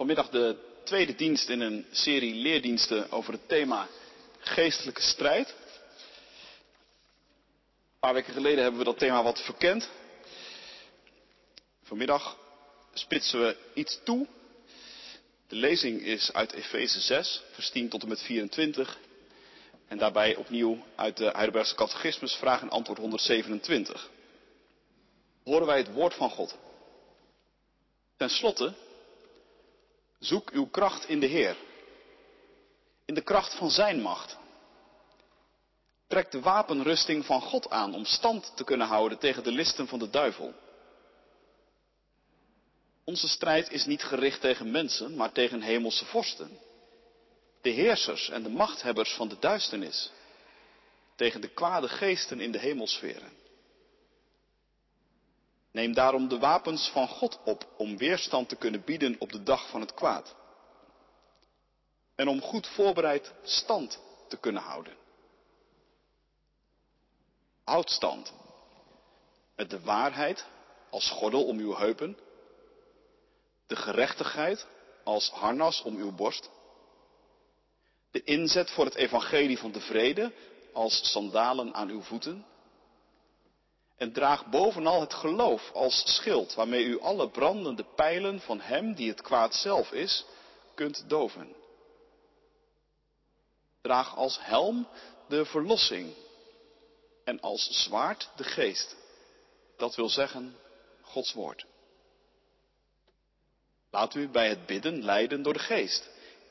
Vanmiddag de tweede dienst in een serie leerdiensten over het thema geestelijke strijd. Een paar weken geleden hebben we dat thema wat verkend. Vanmiddag spitsen we iets toe. De lezing is uit Efeze 6, vers 10 tot en met 24. En daarbij opnieuw uit de Heidelbergse Catechismus, vraag en antwoord 127. Horen wij het woord van God. Ten slotte, zoek uw kracht in de Heer. In de kracht van Zijn macht. Trek de wapenrusting van God aan om stand te kunnen houden tegen de listen van de duivel. Onze strijd is niet gericht tegen mensen, maar tegen hemelse vorsten. De heersers en de machthebbers van de duisternis. Tegen de kwade geesten in de hemelsferen. Neem daarom de wapens van God op om weerstand te kunnen bieden op de dag van het kwaad. En om goed voorbereid stand te kunnen houden. Houd stand. Met de waarheid als gordel om uw heupen. De gerechtigheid als harnas om uw borst. De inzet voor het evangelie van de vrede als sandalen aan uw voeten. En draag bovenal het geloof als schild, waarmee u alle brandende pijlen van hem die het kwaad zelf is, kunt doven. Draag als helm de verlossing en als zwaard de geest. Dat wil zeggen Gods woord. Laat u bij het bidden leiden door de geest.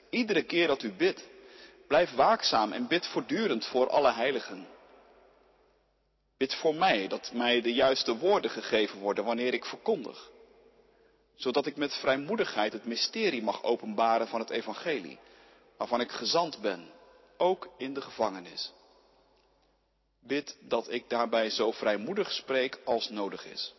Iedere keer dat u bidt, blijf waakzaam en bid voortdurend voor alle heiligen. Bid voor mij dat mij de juiste woorden gegeven worden wanneer ik verkondig. Zodat ik met vrijmoedigheid het mysterie mag openbaren van het evangelie, waarvan ik gezant ben, ook in de gevangenis. Bid dat ik daarbij zo vrijmoedig spreek als nodig is.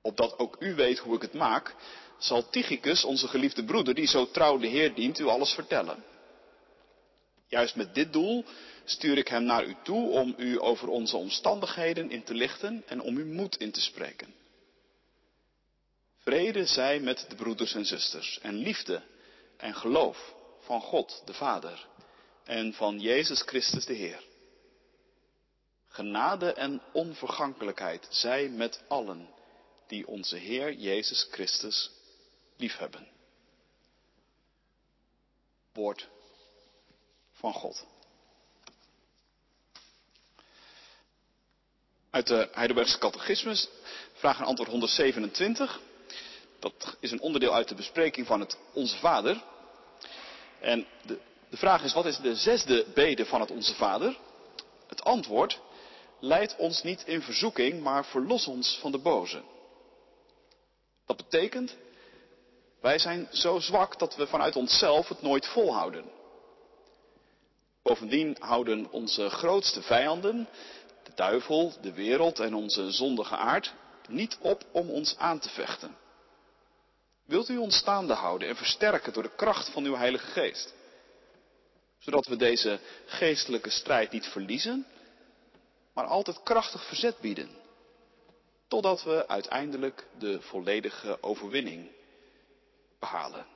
Opdat ook u weet hoe ik het maak, zal Tychicus, onze geliefde broeder, die zo trouw de Heer dient, u alles vertellen. Juist met dit doel stuur ik hem naar u toe om u over onze omstandigheden in te lichten en om uw moed in te spreken. Vrede zij met de broeders en zusters en liefde en geloof van God de Vader en van Jezus Christus de Heer. Genade en onvergankelijkheid zij met allen die onze Heer Jezus Christus liefhebben. Woord van God. Uit de Heidelbergse Catechismus, vraag en antwoord 127. Dat is een onderdeel uit de bespreking van het Onze Vader. En de, de vraag is, wat is de zesde bede van het Onze Vader? Het antwoord, leid ons niet in verzoeking, maar verlos ons van de boze. Dat betekent, wij zijn zo zwak dat we vanuit onszelf het nooit volhouden. Bovendien houden onze grootste vijanden, de duivel, de wereld en onze zondige aard, niet op om ons aan te vechten. Wilt u ons staande houden en versterken door de kracht van uw Heilige Geest? Zodat we deze geestelijke strijd niet verliezen, maar altijd krachtig verzet bieden. Totdat we uiteindelijk de volledige overwinning behalen.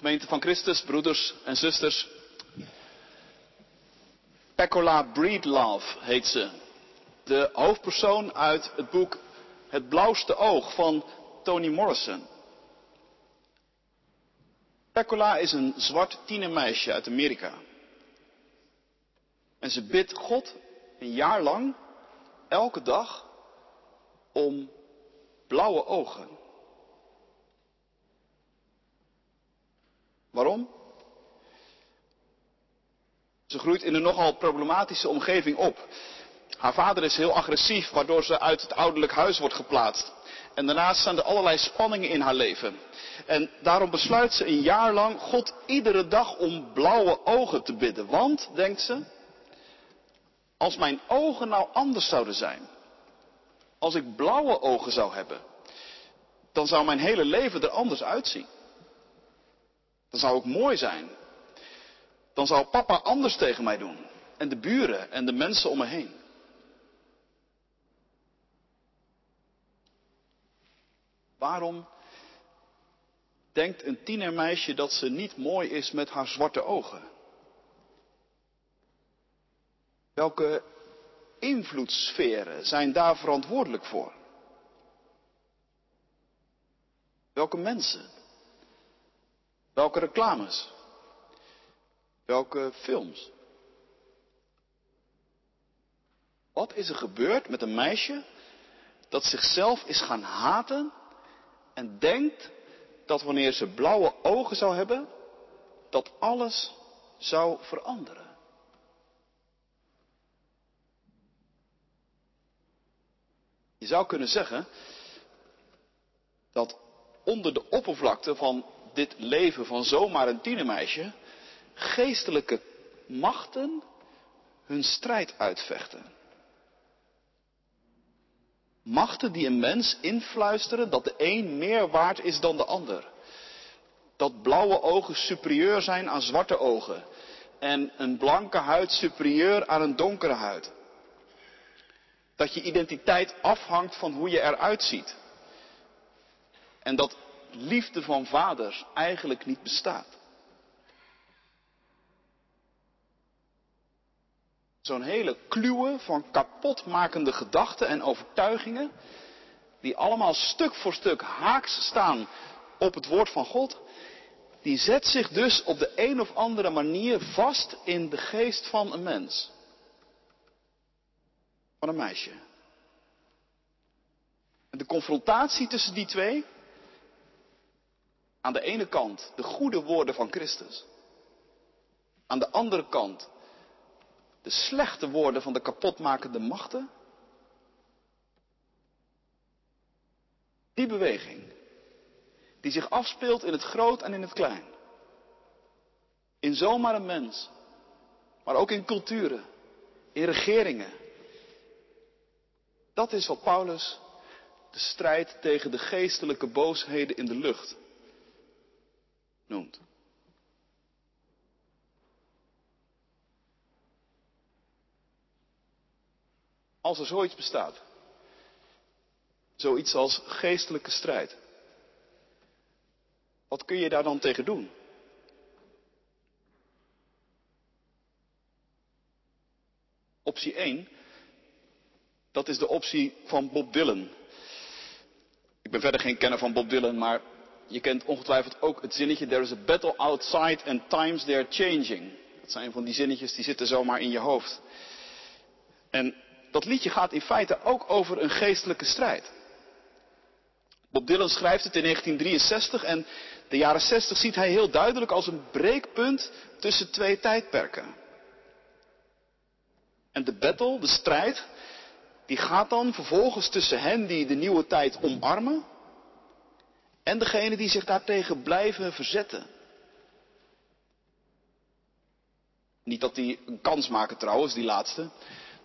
Gemeente van Christus, broeders en zusters. Pecola Breedlove heet ze. De hoofdpersoon uit het boek Het Blauwste Oog van Toni Morrison. Pecola is een zwart tienermeisje uit Amerika. En ze bidt God een jaar lang, elke dag, om blauwe ogen. Waarom? Ze groeit in een nogal problematische omgeving op. Haar vader is heel agressief, waardoor ze uit het ouderlijk huis wordt geplaatst. En daarnaast staan er allerlei spanningen in haar leven. En daarom besluit ze een jaar lang God iedere dag om blauwe ogen te bidden. Want, denkt ze, als mijn ogen nou anders zouden zijn, als ik blauwe ogen zou hebben, dan zou mijn hele leven er anders uitzien. Dan zou ik mooi zijn. Dan zou papa anders tegen mij doen. En de buren en de mensen om me heen. Waarom denkt een tienermeisje dat ze niet mooi is met haar zwarte ogen? Welke invloedssferen zijn daar verantwoordelijk voor? Welke mensen? Welke reclames? Welke films? Wat is er gebeurd met een meisje dat zichzelf is gaan haten en denkt dat wanneer ze blauwe ogen zou hebben, dat alles zou veranderen? Je zou kunnen zeggen dat onder de oppervlakte van dit leven van zomaar een tienermeisje geestelijke machten hun strijd uitvechten. Machten die een mens influisteren dat de een meer waard is dan de ander. Dat blauwe ogen superieur zijn aan zwarte ogen. En een blanke huid superieur aan een donkere huid. Dat je identiteit afhangt van hoe je eruit ziet. En dat liefde van vaders eigenlijk niet bestaat. Zo'n hele kluwe van kapotmakende gedachten en overtuigingen, die allemaal stuk voor stuk haaks staan op het woord van God, die zet zich dus op de een of andere manier vast in de geest van een mens. Van een meisje. En de confrontatie tussen die twee, aan de ene kant de goede woorden van Christus, aan de andere kant de slechte woorden van de kapotmakende machten? Die beweging, die zich afspeelt in het groot en in het klein. In zomaar een mens, maar ook in culturen, in regeringen. Dat is wat Paulus de strijd tegen de geestelijke boosheden in de lucht noemt. Als er zoiets bestaat. Zoiets als geestelijke strijd. Wat kun je daar dan tegen doen? Optie 1, dat is de optie van Bob Dylan. Ik ben verder geen kenner van Bob Dylan, maar je kent ongetwijfeld ook het zinnetje There is a battle outside and times they are changing. Dat zijn van die zinnetjes die zitten zomaar in je hoofd. En dat liedje gaat in feite ook over een geestelijke strijd. Bob Dylan schrijft het in 1963 en de jaren 60 ziet hij heel duidelijk als een breekpunt tussen twee tijdperken. En de battle, de strijd, die gaat dan vervolgens tussen hen die de nieuwe tijd omarmen en degenen die zich daartegen blijven verzetten. Niet dat die een kans maken trouwens, die laatste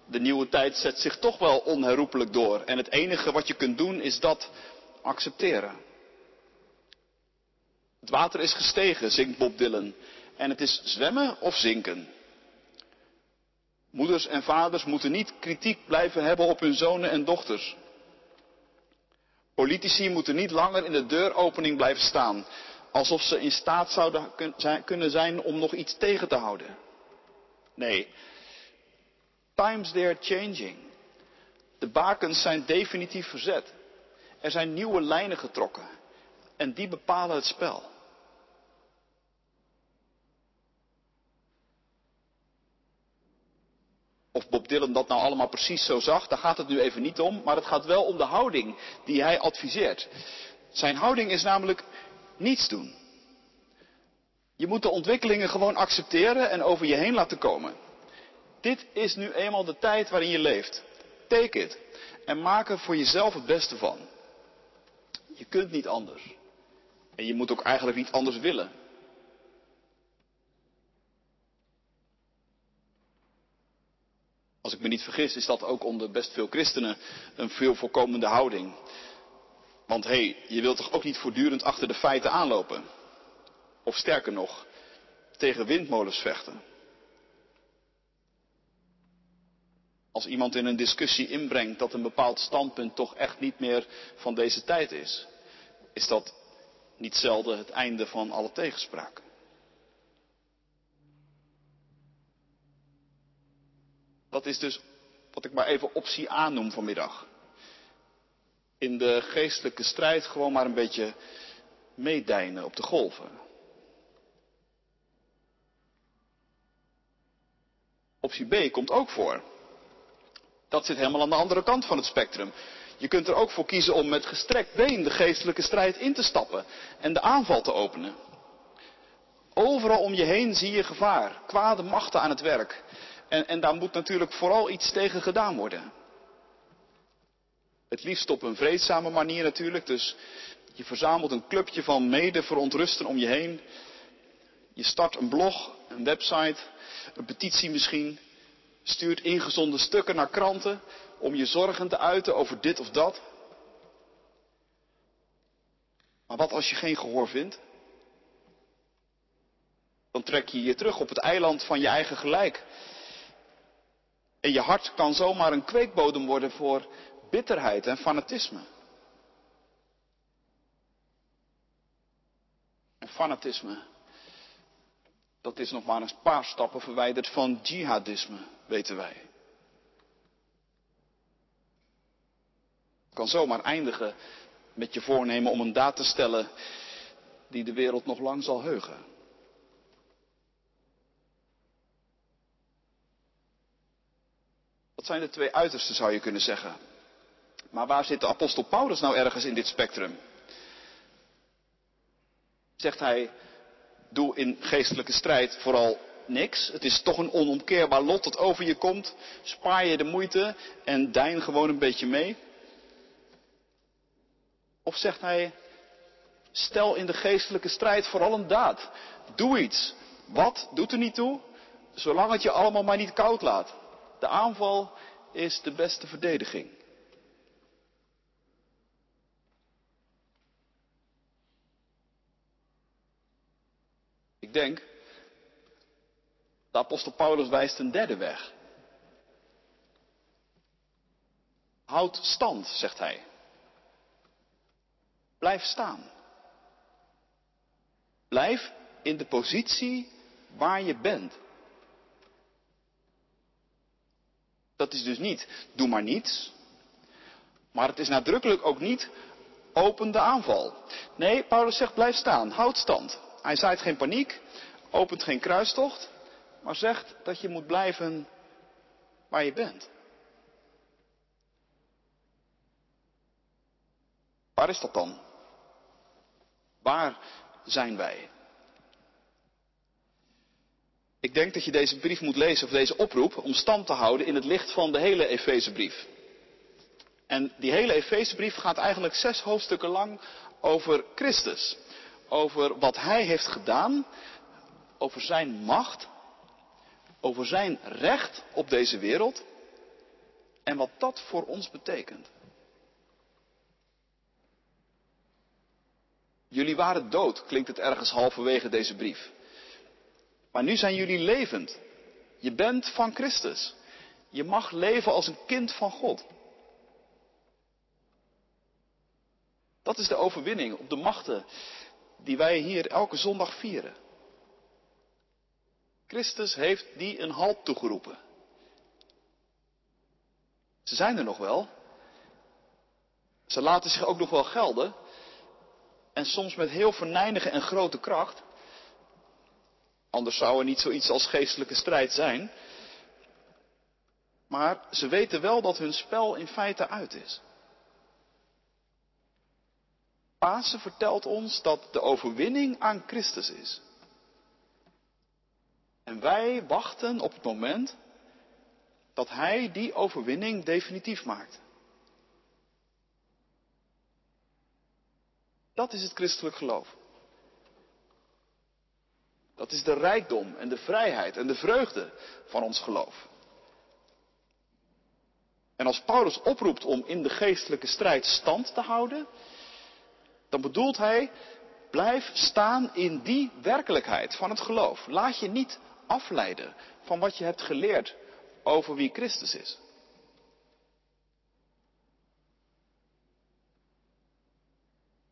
de nieuwe tijd zet zich toch wel onherroepelijk door. En het enige wat je kunt doen is dat accepteren. Het water is gestegen, zingt Bob Dylan. En het is zwemmen of zinken. Moeders en vaders moeten niet kritiek blijven hebben op hun zonen en dochters. Politici moeten niet langer in de deuropening blijven staan, alsof ze in staat zouden kunnen zijn om nog iets tegen te houden. Nee, Times they are changing. De bakens zijn definitief verzet. Er zijn nieuwe lijnen getrokken. En die bepalen het spel. Of Bob Dylan dat nou allemaal precies zo zag, daar gaat het nu even niet om. Maar het gaat wel om de houding die hij adviseert. Zijn houding is namelijk niets doen. Je moet de ontwikkelingen gewoon accepteren en over je heen laten komen. Dit is nu eenmaal de tijd waarin je leeft. Take it. En maak er voor jezelf het beste van. Je kunt niet anders. En je moet ook eigenlijk niet anders willen. Als ik me niet vergis, is dat ook onder best veel christenen een veel voorkomende houding. Want hé, hey, je wilt toch ook niet voortdurend achter de feiten aanlopen? Of sterker nog, tegen windmolens vechten? Als iemand in een discussie inbrengt dat een bepaald standpunt toch echt niet meer van deze tijd is. is dat niet zelden het einde van alle tegenspraak. Dat is dus wat ik maar even optie A noem vanmiddag. In de geestelijke strijd gewoon maar een beetje meedijnen op de golven. Optie B komt ook voor. Dat zit helemaal aan de andere kant van het spectrum. Je kunt er ook voor kiezen om met gestrekt been de geestelijke strijd in te stappen en de aanval te openen. Overal om je heen zie je gevaar, kwade machten aan het werk. En, en daar moet natuurlijk vooral iets tegen gedaan worden. Het liefst op een vreedzame manier natuurlijk. Dus je verzamelt een clubje van mede-verontrusten om je heen. Je start een blog, een website, een petitie misschien. Stuurt ingezonde stukken naar kranten om je zorgen te uiten over dit of dat. Maar wat als je geen gehoor vindt? Dan trek je je terug op het eiland van je eigen gelijk. En je hart kan zomaar een kweekbodem worden voor bitterheid en fanatisme. En fanatisme, dat is nog maar een paar stappen verwijderd van jihadisme, weten wij. Het kan zomaar eindigen met je voornemen om een daad te stellen die de wereld nog lang zal heugen. Dat zijn de twee uitersten, zou je kunnen zeggen. Maar waar zit de apostel Paulus nou ergens in dit spectrum? Zegt hij, doe in geestelijke strijd vooral niks. Het is toch een onomkeerbaar lot dat over je komt. Spaar je de moeite en dein gewoon een beetje mee. Of zegt hij, stel in de geestelijke strijd vooral een daad. Doe iets. Wat doet er niet toe? Zolang het je allemaal maar niet koud laat. De aanval is de beste verdediging. Ik denk, de apostel Paulus wijst een derde weg. Houd stand, zegt hij. Blijf staan. Blijf in de positie waar je bent. Dat is dus niet, doe maar niets. Maar het is nadrukkelijk ook niet, open de aanval. Nee, Paulus zegt, blijf staan, houd stand. Hij zaait geen paniek, opent geen kruistocht, maar zegt dat je moet blijven waar je bent. Waar is dat dan? Waar zijn wij? Ik denk dat je deze brief moet lezen, of deze oproep, om stand te houden in het licht van de hele Efezebrief. En die hele Efezebrief gaat eigenlijk zes hoofdstukken lang over Christus. Over wat Hij heeft gedaan, over Zijn macht, over Zijn recht op deze wereld en wat dat voor ons betekent. Jullie waren dood, klinkt het ergens halverwege deze brief. Maar nu zijn jullie levend. Je bent van Christus. Je mag leven als een kind van God. Dat is de overwinning op de machten die wij hier elke zondag vieren. Christus heeft die een halt toegeroepen. Ze zijn er nog wel. Ze laten zich ook nog wel gelden. En soms met heel verneinige en grote kracht. Anders zou er niet zoiets als geestelijke strijd zijn. Maar ze weten wel dat hun spel in feite uit is. Pasen vertelt ons dat de overwinning aan Christus is. En wij wachten op het moment dat Hij die overwinning definitief maakt. Dat is het christelijk geloof. Dat is de rijkdom en de vrijheid en de vreugde van ons geloof. En als Paulus oproept om in de geestelijke strijd stand te houden, dan bedoelt hij, blijf staan in die werkelijkheid van het geloof. Laat je niet afleiden van wat je hebt geleerd over wie Christus is.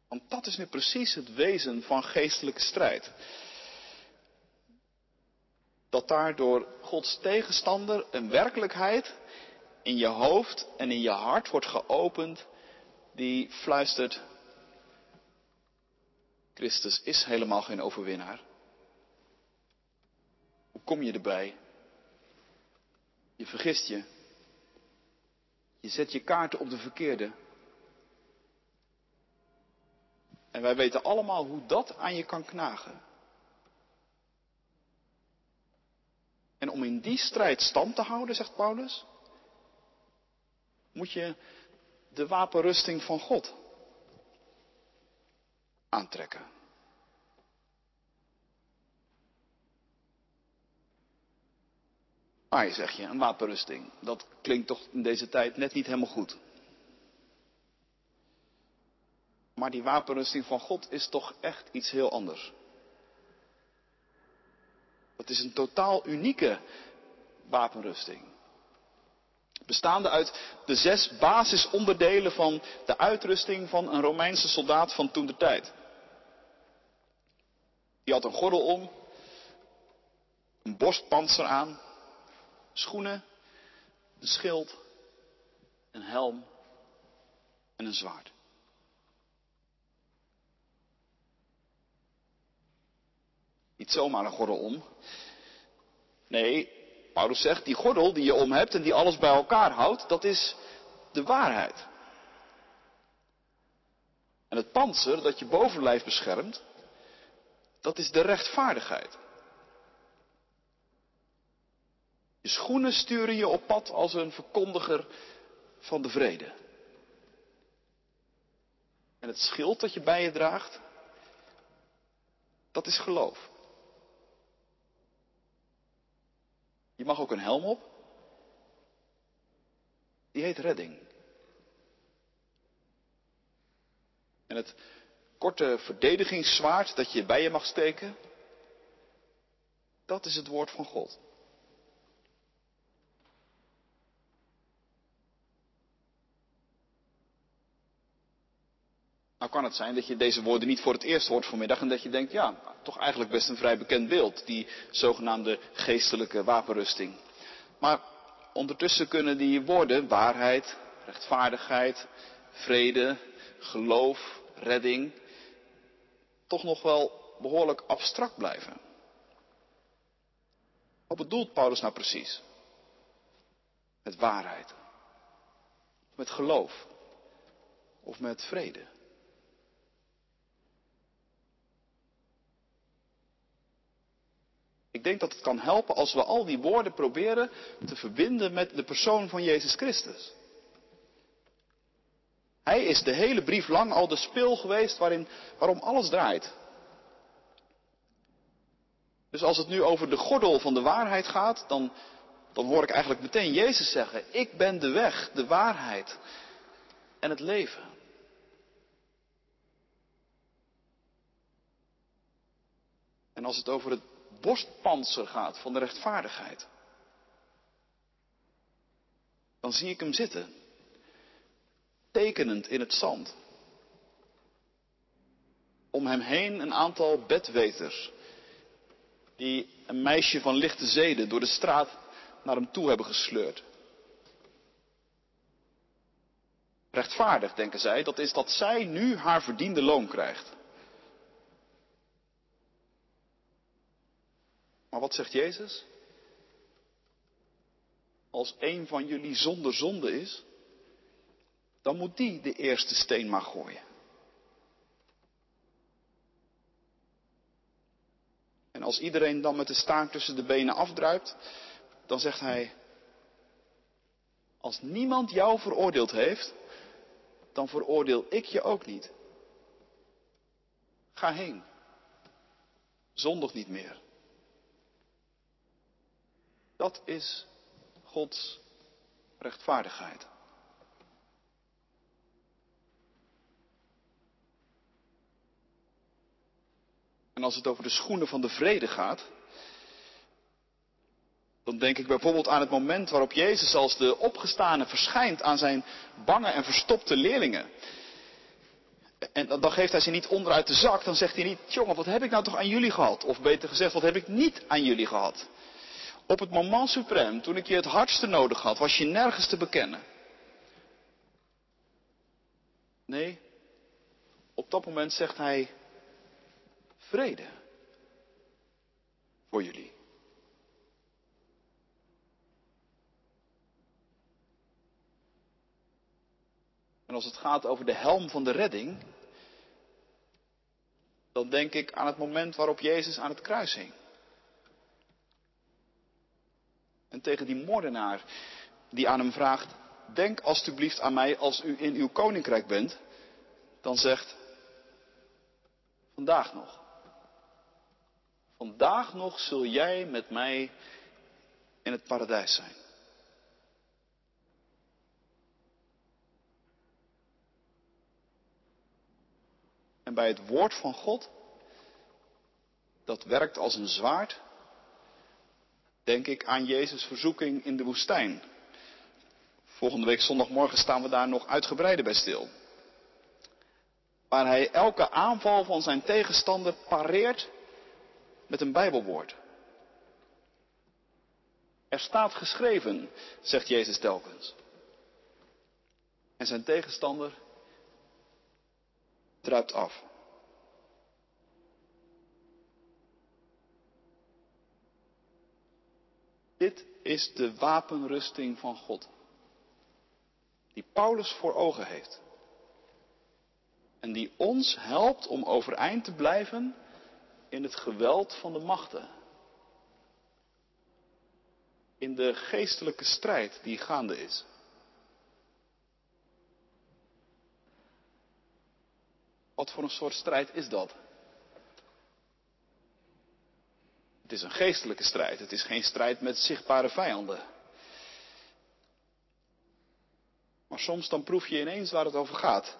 Want dat is nu precies het wezen van geestelijke strijd. Dat daar door Gods tegenstander een werkelijkheid in je hoofd en in je hart wordt geopend die fluistert, Christus is helemaal geen overwinnaar. Hoe kom je erbij? Je vergist je. Je zet je kaarten op de verkeerde. En wij weten allemaal hoe dat aan je kan knagen. Om in die strijd stand te houden, zegt Paulus, moet je de wapenrusting van God aantrekken. Maar zeg je, een wapenrusting, dat klinkt toch in deze tijd net niet helemaal goed. Maar die wapenrusting van God is toch echt iets heel anders. Dat is een totaal unieke wapenrusting. Bestaande uit de zes basisonderdelen van de uitrusting van een Romeinse soldaat van toen de tijd. Die had een gordel om, een borstpanzer aan, schoenen, een schild, een helm en een zwaard. Niet zomaar een gordel om. Nee, Paulus zegt, die gordel die je om hebt en die alles bij elkaar houdt, dat is de waarheid. En het panzer dat je bovenlijf beschermt, dat is de rechtvaardigheid. Je schoenen sturen je op pad als een verkondiger van de vrede. En het schild dat je bij je draagt, dat is geloof. Je mag ook een helm op. Die heet redding. En het korte verdedigingszwaard dat je bij je mag steken, dat is het woord van God. Nou kan het zijn dat je deze woorden niet voor het eerst hoort vanmiddag en dat je denkt, ja, toch eigenlijk best een vrij bekend beeld, die zogenaamde geestelijke wapenrusting. Maar ondertussen kunnen die woorden waarheid, rechtvaardigheid, vrede, geloof, redding, toch nog wel behoorlijk abstract blijven. Wat bedoelt Paulus nou precies? Met waarheid, met geloof of met vrede? Ik denk dat het kan helpen als we al die woorden proberen te verbinden met de persoon van Jezus Christus. Hij is de hele brief lang al de speel geweest waarin, waarom alles draait. Dus als het nu over de gordel van de waarheid gaat, dan, dan hoor ik eigenlijk meteen Jezus zeggen, ik ben de weg, de waarheid en het leven. En als het over het borstpanzer gaat van de rechtvaardigheid. Dan zie ik hem zitten, tekenend in het zand. Om hem heen een aantal bedweters, die een meisje van lichte zeden door de straat naar hem toe hebben gesleurd. Rechtvaardig, denken zij, dat is dat zij nu haar verdiende loon krijgt. Maar wat zegt Jezus? Als een van jullie zonder zonde is, dan moet die de eerste steen maar gooien. En als iedereen dan met de staart tussen de benen afdruipt, dan zegt hij, als niemand jou veroordeeld heeft, dan veroordeel ik je ook niet. Ga heen. Zondig niet meer. Dat is Gods rechtvaardigheid. En als het over de schoenen van de vrede gaat, dan denk ik bijvoorbeeld aan het moment waarop Jezus als de opgestane verschijnt aan zijn bange en verstopte leerlingen. En dan geeft hij ze niet onderuit de zak. Dan zegt hij niet, jongen, wat heb ik nou toch aan jullie gehad? Of beter gezegd, wat heb ik niet aan jullie gehad? Op het moment suprem, toen ik je het hardste nodig had, was je nergens te bekennen. Nee, op dat moment zegt hij, vrede voor jullie. En als het gaat over de helm van de redding, dan denk ik aan het moment waarop Jezus aan het kruis hing. En tegen die moordenaar die aan hem vraagt, denk alstublieft aan mij als u in uw koninkrijk bent, dan zegt, vandaag nog. Vandaag nog zul jij met mij in het paradijs zijn. En bij het woord van God, dat werkt als een zwaard, denk ik aan Jezus' verzoeking in de woestijn. Volgende week zondagmorgen staan we daar nog uitgebreider bij stil. Waar hij elke aanval van zijn tegenstander pareert met een Bijbelwoord. Er staat geschreven, zegt Jezus telkens. En zijn tegenstander druipt af. Dit is de wapenrusting van God. Die Paulus voor ogen heeft. En die ons helpt om overeind te blijven in het geweld van de machten. In de geestelijke strijd die gaande is. Wat voor een soort strijd is dat? Het is een geestelijke strijd. Het is geen strijd met zichtbare vijanden. Maar soms dan proef je ineens waar het over gaat.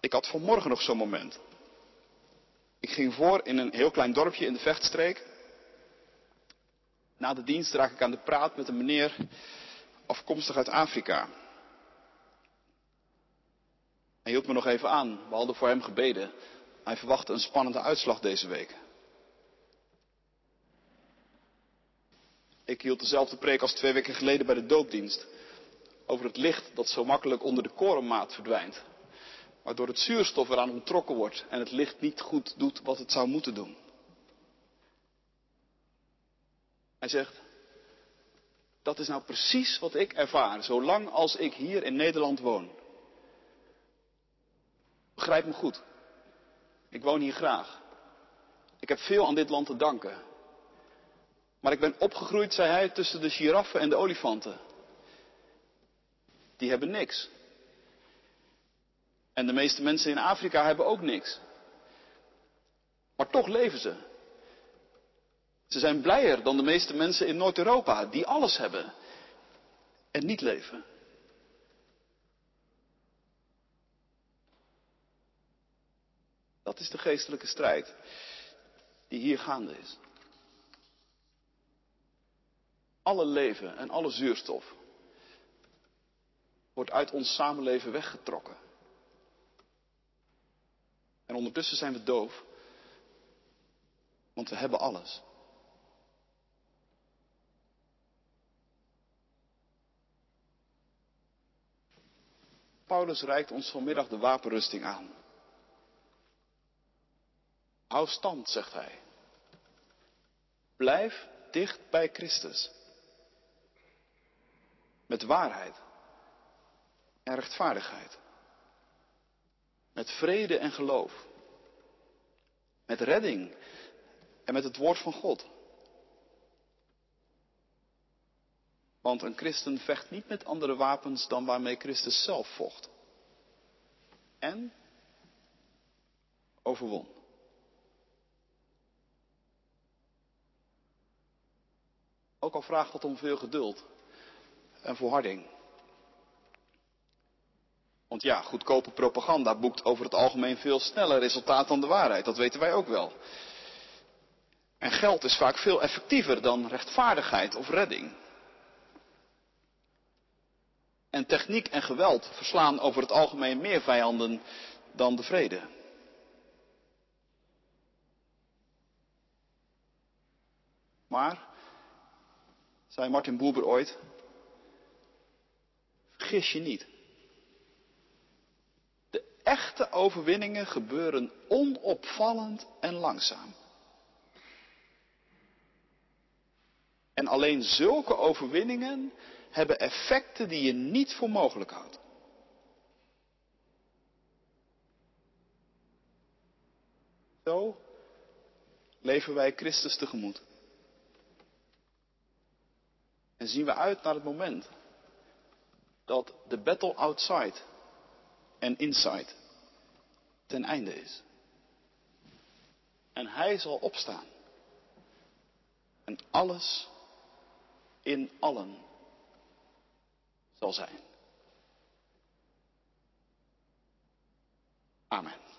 Ik had vanmorgen nog zo'n moment. Ik ging voor in een heel klein dorpje in de vechtstreek. Na de dienst raak ik aan de praat met een meneer afkomstig uit Afrika. Hij hield me nog even aan. We hadden voor hem gebeden. Hij verwachtte een spannende uitslag deze week. Ik hield dezelfde preek als twee weken geleden bij de doopdienst. Over het licht dat zo makkelijk onder de korenmaat verdwijnt. Waardoor het zuurstof eraan ontrokken wordt en het licht niet goed doet wat het zou moeten doen. Hij zegt, dat is nou precies wat ik ervaar, zolang als ik hier in Nederland woon. Begrijp me goed. Ik woon hier graag. Ik heb veel aan dit land te danken. Maar ik ben opgegroeid, zei hij, tussen de giraffen en de olifanten. Die hebben niks. En de meeste mensen in Afrika hebben ook niks. Maar toch leven ze. Ze zijn blijer dan de meeste mensen in Noord-Europa, die alles hebben en niet leven. Dat is de geestelijke strijd die hier gaande is. Alle leven en alle zuurstof wordt uit ons samenleven weggetrokken. En ondertussen zijn we doof, want we hebben alles. Paulus reikt ons vanmiddag de wapenrusting aan. Hou stand, zegt hij. Blijf dicht bij Christus. Met waarheid en rechtvaardigheid. Met vrede en geloof. Met redding en met het woord van God. Want een christen vecht niet met andere wapens dan waarmee Christus zelf vocht. En overwon. Ook al vraagt dat om veel geduld en volharding. Want ja, goedkope propaganda boekt over het algemeen veel sneller resultaat dan de waarheid. Dat weten wij ook wel. En geld is vaak veel effectiever dan rechtvaardigheid of redding. En techniek en geweld verslaan over het algemeen meer vijanden dan de vrede. Maar, zei Martin Buber ooit, vergis je niet. De echte overwinningen gebeuren onopvallend en langzaam. En alleen zulke overwinningen hebben effecten die je niet voor mogelijk houdt. Zo leven wij Christus tegemoet. En zien we uit naar het moment dat de battle outside en inside ten einde is. En hij zal opstaan. En alles in allen zal zijn. Amen.